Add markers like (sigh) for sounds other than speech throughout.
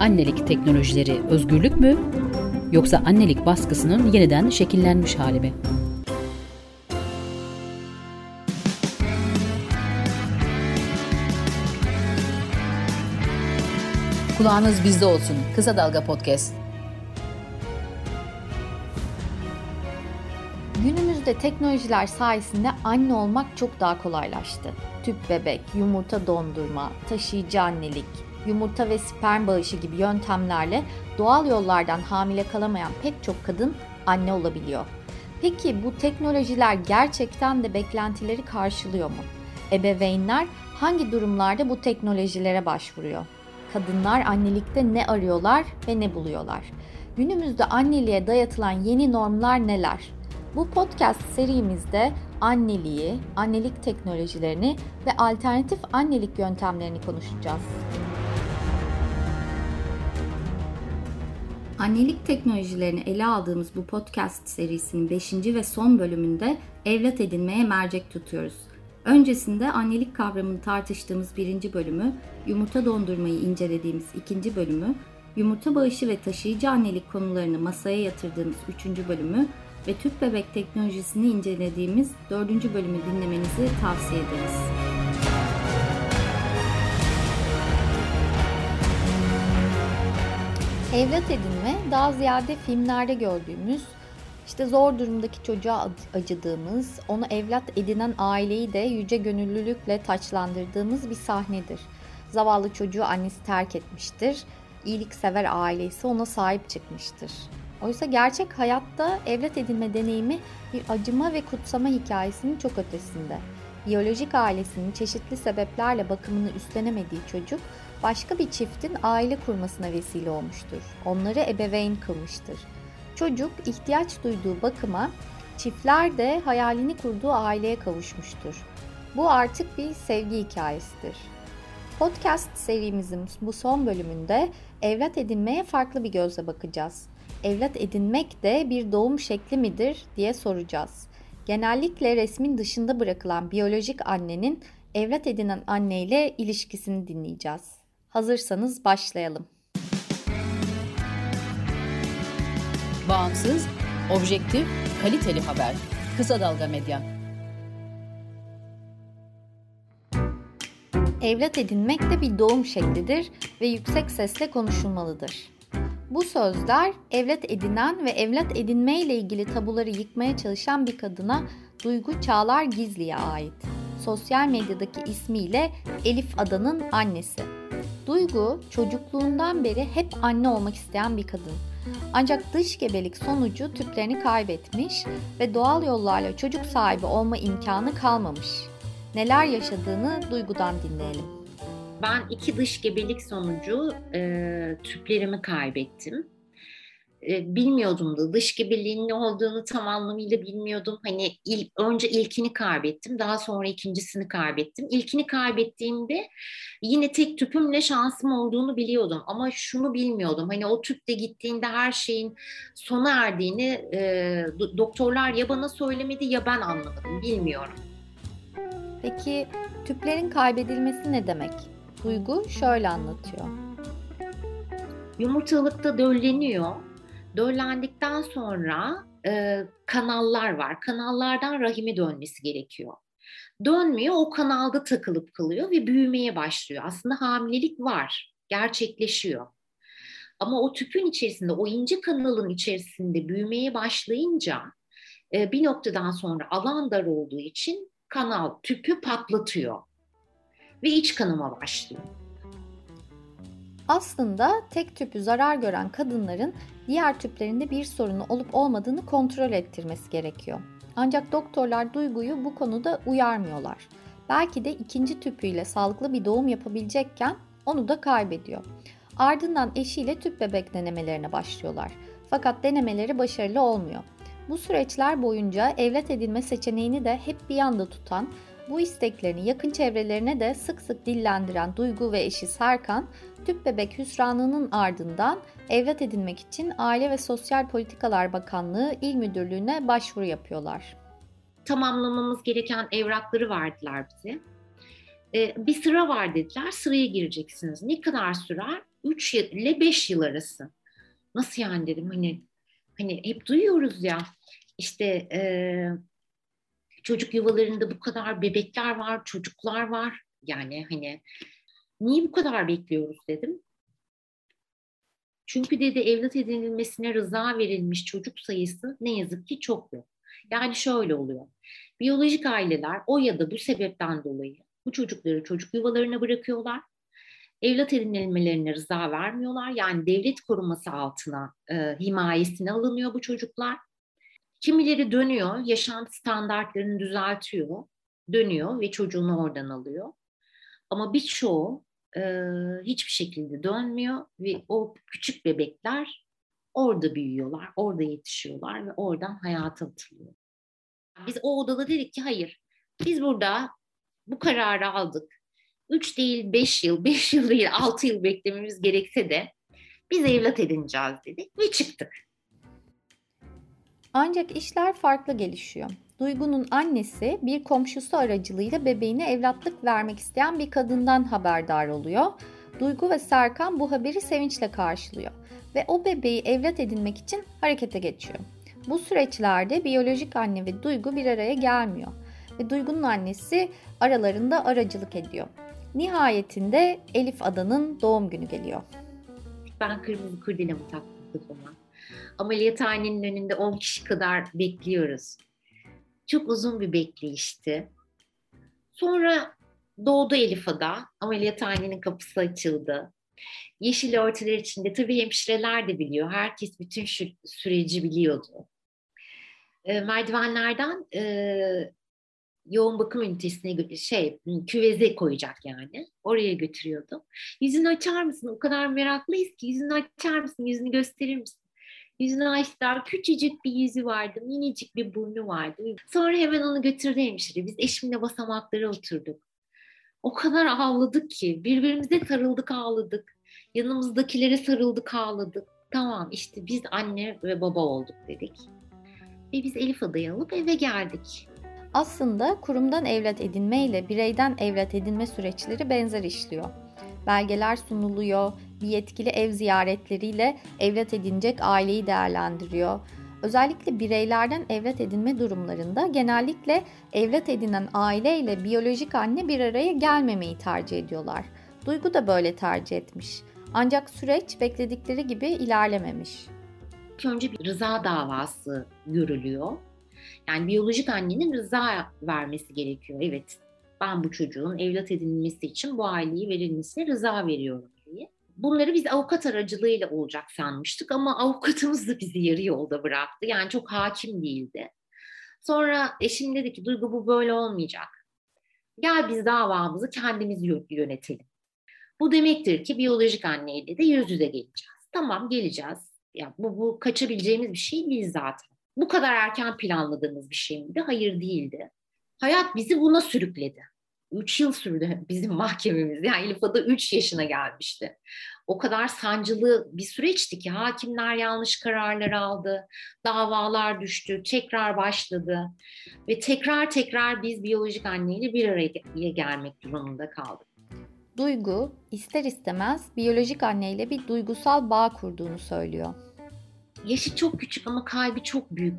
Annelik teknolojileri özgürlük mü yoksa annelik baskısının yeniden şekillenmiş hali mi? Kulağınız bizde olsun. Kısa Dalga Podcast. Günümüzde teknolojiler sayesinde anne olmak çok daha kolaylaştı. Tüp bebek, yumurta dondurma, taşıyıcı annelik, yumurta ve sperm bağışı gibi yöntemlerle doğal yollardan hamile kalamayan pek çok kadın anne olabiliyor. Peki bu teknolojiler gerçekten de beklentileri karşılıyor mu? Ebeveynler hangi durumlarda bu teknolojilere başvuruyor? Kadınlar annelikte ne arıyorlar ve ne buluyorlar? Günümüzde anneliğe dayatılan yeni normlar neler? Bu podcast serimizde anneliği, annelik teknolojilerini ve alternatif annelik yöntemlerini konuşacağız. Annelik teknolojilerini ele aldığımız bu podcast serisinin 5. ve son bölümünde evlat edinmeye mercek tutuyoruz. Öncesinde annelik kavramını tartıştığımız birinci bölümü, yumurta dondurmayı incelediğimiz ikinci bölümü, yumurta bağışı ve taşıyıcı annelik konularını masaya yatırdığımız üçüncü bölümü ve tüp bebek teknolojisini incelediğimiz dördüncü bölümü dinlemenizi tavsiye ederiz. Evlat edinme daha ziyade filmlerde gördüğümüz işte zor durumdaki çocuğa acıdığımız, onu evlat edinen aileyi de yüce gönüllülükle taçlandırdığımız bir sahnedir. Zavallı çocuğu annesi terk etmiştir. İyiliksever ailesi ona sahip çıkmıştır. Oysa gerçek hayatta evlat edinme deneyimi bir acıma ve kutsama hikayesinin çok ötesinde. Biyolojik ailesinin çeşitli sebeplerle bakımını üstlenemediği çocuk başka bir çiftin aile kurmasına vesile olmuştur. Onları ebeveyn kılmıştır. Çocuk ihtiyaç duyduğu bakıma, çiftler de hayalini kurduğu aileye kavuşmuştur. Bu artık bir sevgi hikayesidir. Podcast serimizin bu son bölümünde evlat edinmeye farklı bir gözle bakacağız. Evlat edinmek de bir doğum şekli midir diye soracağız. Genellikle resmin dışında bırakılan biyolojik annenin evlat edinen anneyle ilişkisini dinleyeceğiz. Hazırsanız başlayalım. Bağımsız, objektif, kaliteli haber. Kısa Dalga Medya. Evlat edinmek de bir doğum şeklidir ve yüksek sesle konuşulmalıdır. Bu sözler evlat edinen ve evlat edinme ile ilgili tabuları yıkmaya çalışan bir kadına Duygu Çağlar Gizli'ye ait. Sosyal medyadaki ismiyle Elif Adan'ın annesi. Duygu çocukluğundan beri hep anne olmak isteyen bir kadın. Ancak dış gebelik sonucu tüplerini kaybetmiş ve doğal yollarla çocuk sahibi olma imkanı kalmamış. Neler yaşadığını Duygu'dan dinleyelim. Ben iki dış gebelik sonucu e, tüplerimi kaybettim e, bilmiyordum da dış gebeliğin ne olduğunu tam anlamıyla bilmiyordum. Hani ilk, önce ilkini kaybettim, daha sonra ikincisini kaybettim. İlkini kaybettiğimde yine tek tüpümle şansım olduğunu biliyordum ama şunu bilmiyordum. Hani o tüp de gittiğinde her şeyin sona erdiğini e, doktorlar ya bana söylemedi ya ben anlamadım, bilmiyorum. Peki tüplerin kaybedilmesi ne demek? Duygu şöyle anlatıyor. Yumurtalıkta dölleniyor Döllendikten sonra e, kanallar var. Kanallardan rahimi dönmesi gerekiyor. Dönmüyor, o kanalda takılıp kalıyor ve büyümeye başlıyor. Aslında hamilelik var, gerçekleşiyor. Ama o tüpün içerisinde, o ince kanalın içerisinde büyümeye başlayınca e, bir noktadan sonra alan dar olduğu için kanal tüpü patlatıyor ve iç kanama başlıyor. Aslında tek tüpü zarar gören kadınların diğer tüplerinde bir sorunu olup olmadığını kontrol ettirmesi gerekiyor. Ancak doktorlar duyguyu bu konuda uyarmıyorlar. Belki de ikinci tüpüyle sağlıklı bir doğum yapabilecekken onu da kaybediyor. Ardından eşiyle tüp bebek denemelerine başlıyorlar. Fakat denemeleri başarılı olmuyor. Bu süreçler boyunca evlat edinme seçeneğini de hep bir yanda tutan, bu isteklerini yakın çevrelerine de sık sık dillendiren Duygu ve eşi Serkan, tüp bebek hüsranının ardından evlat edinmek için Aile ve Sosyal Politikalar Bakanlığı İl Müdürlüğü'ne başvuru yapıyorlar. Tamamlamamız gereken evrakları verdiler bize. Ee, bir sıra var dediler, sıraya gireceksiniz. Ne kadar sürer? 3 ile 5 yıl arası. Nasıl yani dedim hani hani hep duyuyoruz ya işte e, çocuk yuvalarında bu kadar bebekler var, çocuklar var. Yani hani niye bu kadar bekliyoruz dedim. Çünkü dedi evlat edinilmesine rıza verilmiş çocuk sayısı ne yazık ki çok yok. Yani şöyle oluyor. Biyolojik aileler o ya da bu sebepten dolayı bu çocukları çocuk yuvalarına bırakıyorlar. Evlat edinilmelerine rıza vermiyorlar. Yani devlet koruması altına e, himayesine alınıyor bu çocuklar. Kimileri dönüyor, yaşam standartlarını düzeltiyor, dönüyor ve çocuğunu oradan alıyor. Ama birçoğu e, hiçbir şekilde dönmüyor ve o küçük bebekler orada büyüyorlar, orada yetişiyorlar ve oradan hayata atılıyor. Biz o odada dedik ki hayır, biz burada bu kararı aldık. Üç değil beş yıl, (laughs) beş yıl değil altı yıl beklememiz gerekse de biz evlat edineceğiz dedik ve çıktık. Ancak işler farklı gelişiyor. Duygu'nun annesi bir komşusu aracılığıyla bebeğine evlatlık vermek isteyen bir kadından haberdar oluyor. Duygu ve Serkan bu haberi sevinçle karşılıyor ve o bebeği evlat edinmek için harekete geçiyor. Bu süreçlerde biyolojik anne ve Duygu bir araya gelmiyor ve Duygu'nun annesi aralarında aracılık ediyor. Nihayetinde Elif Adan'ın doğum günü geliyor. Ben kırmızı kurdelamı taktım kafama. Ameliyathanenin önünde 10 kişi kadar bekliyoruz. Çok uzun bir bekleyişti. Sonra doğdu Elif Ada. Ameliyathanenin kapısı açıldı. Yeşil örtüler içinde tabii hemşireler de biliyor. Herkes bütün şu süreci biliyordu. E, merdivenlerden e, yoğun bakım ünitesine şey küveze koyacak yani. Oraya götürüyordu. Yüzünü açar mısın? O kadar meraklıyız ki yüzünü açar mısın? Yüzünü gösterir misin? Yüzünü açtılar. Küçücük bir yüzü vardı. Minicik bir burnu vardı. Sonra hemen onu götürdü hemşire. Biz eşimle basamaklara oturduk. O kadar ağladık ki. Birbirimize sarıldık ağladık. Yanımızdakilere sarıldık ağladık. Tamam işte biz anne ve baba olduk dedik. Ve biz Elif adayı alıp eve geldik. Aslında kurumdan evlat edinme ile bireyden evlat edinme süreçleri benzer işliyor. Belgeler sunuluyor, bir yetkili ev ziyaretleriyle evlat edinecek aileyi değerlendiriyor. Özellikle bireylerden evlat edinme durumlarında genellikle evlat edinen aile ile biyolojik anne bir araya gelmemeyi tercih ediyorlar. Duygu da böyle tercih etmiş. Ancak süreç bekledikleri gibi ilerlememiş. Önce bir rıza davası görülüyor. Yani biyolojik annenin rıza vermesi gerekiyor. Evet ben bu çocuğun evlat edinilmesi için bu aileyi verilmesine rıza veriyorum. Bunları biz avukat aracılığıyla olacak sanmıştık ama avukatımız da bizi yarı yolda bıraktı. Yani çok hakim değildi. Sonra eşim dedi ki Duygu bu böyle olmayacak. Gel biz davamızı kendimiz yönetelim. Bu demektir ki biyolojik anneyle de yüz yüze geleceğiz. Tamam geleceğiz. Ya bu, bu kaçabileceğimiz bir şey değil zaten. Bu kadar erken planladığımız bir şey miydi? Hayır değildi. Hayat bizi buna sürükledi. Üç yıl sürdü bizim mahkememiz. Yani Elif Ada üç yaşına gelmişti. O kadar sancılı bir süreçti ki hakimler yanlış kararlar aldı, davalar düştü, tekrar başladı ve tekrar tekrar biz biyolojik anneyle bir araya gelmek durumunda kaldık. Duygu ister istemez biyolojik anneyle bir duygusal bağ kurduğunu söylüyor. Yaşı çok küçük ama kalbi çok büyük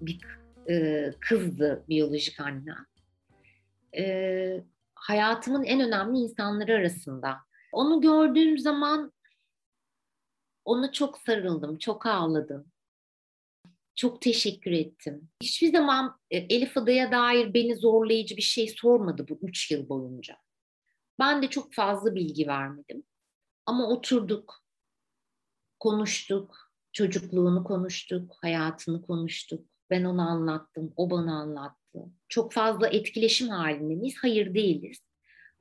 bir kızdı biyolojik anne. E, hayatımın en önemli insanları arasında. Onu gördüğüm zaman ona çok sarıldım, çok ağladım. Çok teşekkür ettim. Hiçbir zaman e, Elif Ada'ya dair beni zorlayıcı bir şey sormadı bu üç yıl boyunca. Ben de çok fazla bilgi vermedim. Ama oturduk, konuştuk, çocukluğunu konuştuk, hayatını konuştuk. Ben ona anlattım, o bana anlattı. Çok fazla etkileşim halinde miyiz? Hayır değiliz.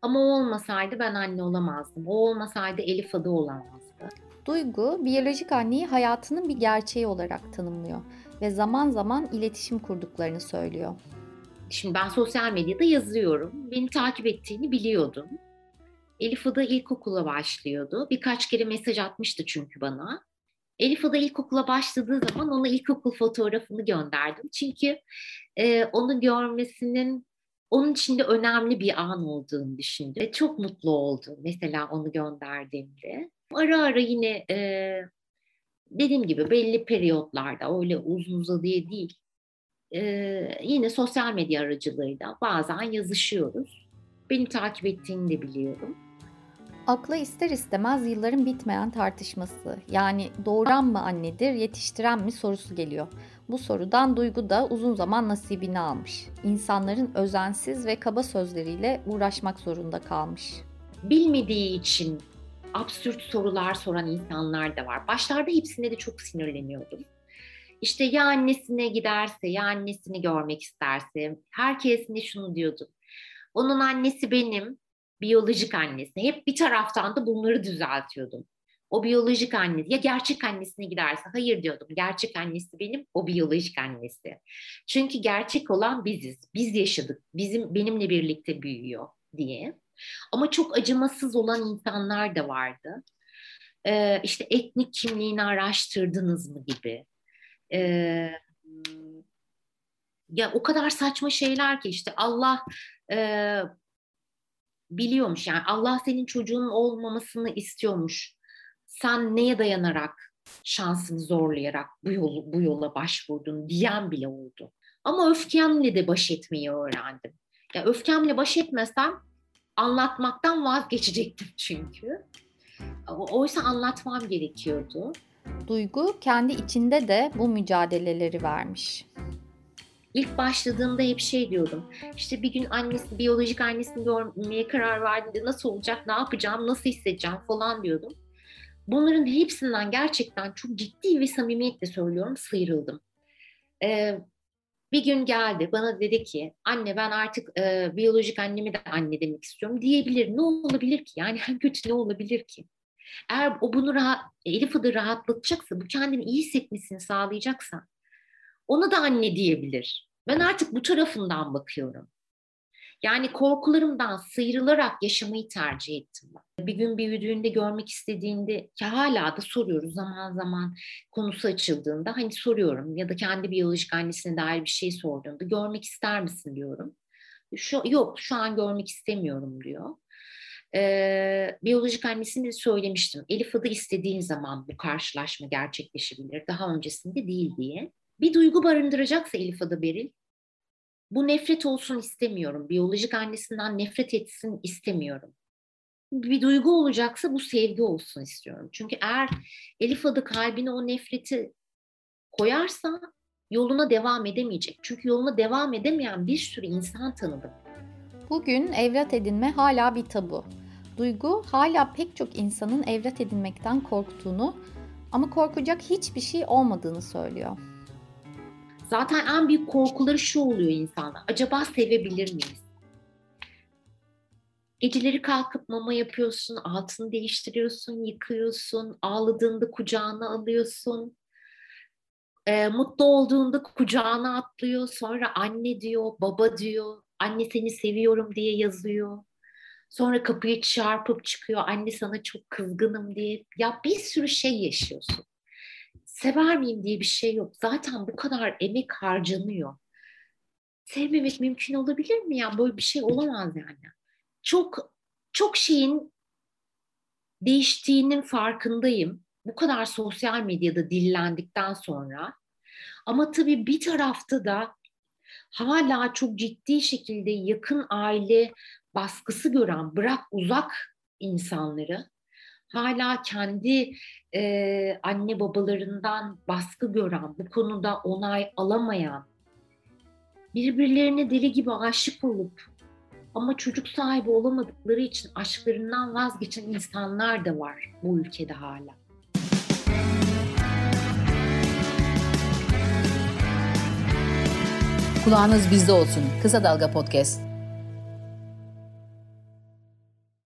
Ama o olmasaydı ben anne olamazdım. O olmasaydı Elif adı olamazdı. Duygu, biyolojik anneyi hayatının bir gerçeği olarak tanımlıyor ve zaman zaman iletişim kurduklarını söylüyor. Şimdi ben sosyal medyada yazıyorum. Beni takip ettiğini biliyordum. Elif Ada ilkokula başlıyordu. Birkaç kere mesaj atmıştı çünkü bana. Elif Ada ilkokula başladığı zaman ona ilkokul fotoğrafını gönderdim. Çünkü e, onu görmesinin onun için de önemli bir an olduğunu düşündüm. Ve çok mutlu oldu mesela onu gönderdiğimde. Ara ara yine e, dediğim gibi belli periyotlarda öyle uzun uzadıya değil e, yine sosyal medya aracılığıyla bazen yazışıyoruz. Beni takip ettiğini de biliyorum. Akla ister istemez yılların bitmeyen tartışması yani doğuran mı annedir yetiştiren mi sorusu geliyor. Bu sorudan Duygu da uzun zaman nasibini almış. İnsanların özensiz ve kaba sözleriyle uğraşmak zorunda kalmış. Bilmediği için absürt sorular soran insanlar da var. Başlarda hepsine de çok sinirleniyordum. İşte ya annesine giderse, ya annesini görmek isterse, herkes ne şunu diyordu. Onun annesi benim, biyolojik annesi. Hep bir taraftan da bunları düzeltiyordum. O biyolojik annesi. Ya gerçek annesine giderse hayır diyordum. Gerçek annesi benim, o biyolojik annesi. Çünkü gerçek olan biziz. Biz yaşadık. Bizim benimle birlikte büyüyor diye. Ama çok acımasız olan insanlar da vardı. Ee, işte etnik kimliğini araştırdınız mı gibi. Ee, ya o kadar saçma şeyler ki işte Allah e, biliyormuş yani Allah senin çocuğunun olmamasını istiyormuş. Sen neye dayanarak şansını zorlayarak bu yolu bu yola başvurdun diyen bile oldu. Ama öfkemle de baş etmeyi öğrendim. Ya öfkemle baş etmesem anlatmaktan vazgeçecektim (laughs) çünkü. Oysa anlatmam gerekiyordu. Duygu kendi içinde de bu mücadeleleri vermiş. İlk başladığımda hep şey diyordum. İşte bir gün annesi, biyolojik annesini görmeye karar verdiğinde nasıl olacak, ne yapacağım, nasıl hissedeceğim falan diyordum. Bunların hepsinden gerçekten çok ciddi ve samimiyetle söylüyorum sıyrıldım. Ee, bir gün geldi bana dedi ki anne ben artık e, biyolojik annemi de anne demek istiyorum diyebilir. Ne olabilir ki? Yani en kötü ne olabilir ki? Eğer o bunu rahat, Elif Adı rahatlatacaksa, bu kendini iyi hissetmesini sağlayacaksa ona da anne diyebilir. Ben artık bu tarafından bakıyorum. Yani korkularımdan sıyrılarak yaşamayı tercih ettim. Bir gün büyüdüğünde görmek istediğinde ki hala da soruyoruz zaman zaman konusu açıldığında hani soruyorum ya da kendi biyolojik annesine dair bir şey sorduğunda görmek ister misin diyorum. Şu, yok şu an görmek istemiyorum diyor. Ee, biyolojik annesini de söylemiştim. Elif adı istediğin zaman bu karşılaşma gerçekleşebilir. Daha öncesinde değil diye. Bir duygu barındıracaksa Elif adı Beril, bu nefret olsun istemiyorum. Biyolojik annesinden nefret etsin istemiyorum. Bir duygu olacaksa bu sevgi olsun istiyorum. Çünkü eğer Elif adı kalbine o nefreti koyarsa yoluna devam edemeyecek. Çünkü yoluna devam edemeyen bir sürü insan tanıdım. Bugün evlat edinme hala bir tabu. Duygu hala pek çok insanın evlat edinmekten korktuğunu ama korkacak hiçbir şey olmadığını söylüyor. Zaten en büyük korkuları şu oluyor insanlar. Acaba sevebilir miyiz? Geceleri kalkıp mama yapıyorsun, altını değiştiriyorsun, yıkıyorsun, ağladığında kucağına alıyorsun. E, mutlu olduğunda kucağına atlıyor, sonra anne diyor, baba diyor, anne seni seviyorum diye yazıyor. Sonra kapıyı çarpıp çıkıyor, anne sana çok kızgınım diye. Ya bir sürü şey yaşıyorsun sever miyim diye bir şey yok. Zaten bu kadar emek harcanıyor. Sevmemek mümkün olabilir mi ya? Böyle bir şey olamaz yani. Çok çok şeyin değiştiğinin farkındayım. Bu kadar sosyal medyada dillendikten sonra. Ama tabii bir tarafta da hala çok ciddi şekilde yakın aile baskısı gören, bırak uzak insanları hala kendi e, anne babalarından baskı gören, bu konuda onay alamayan, birbirlerine deli gibi aşık olup ama çocuk sahibi olamadıkları için aşklarından vazgeçen insanlar da var bu ülkede hala. Kulağınız bizde olsun. Kısa Dalga Podcast.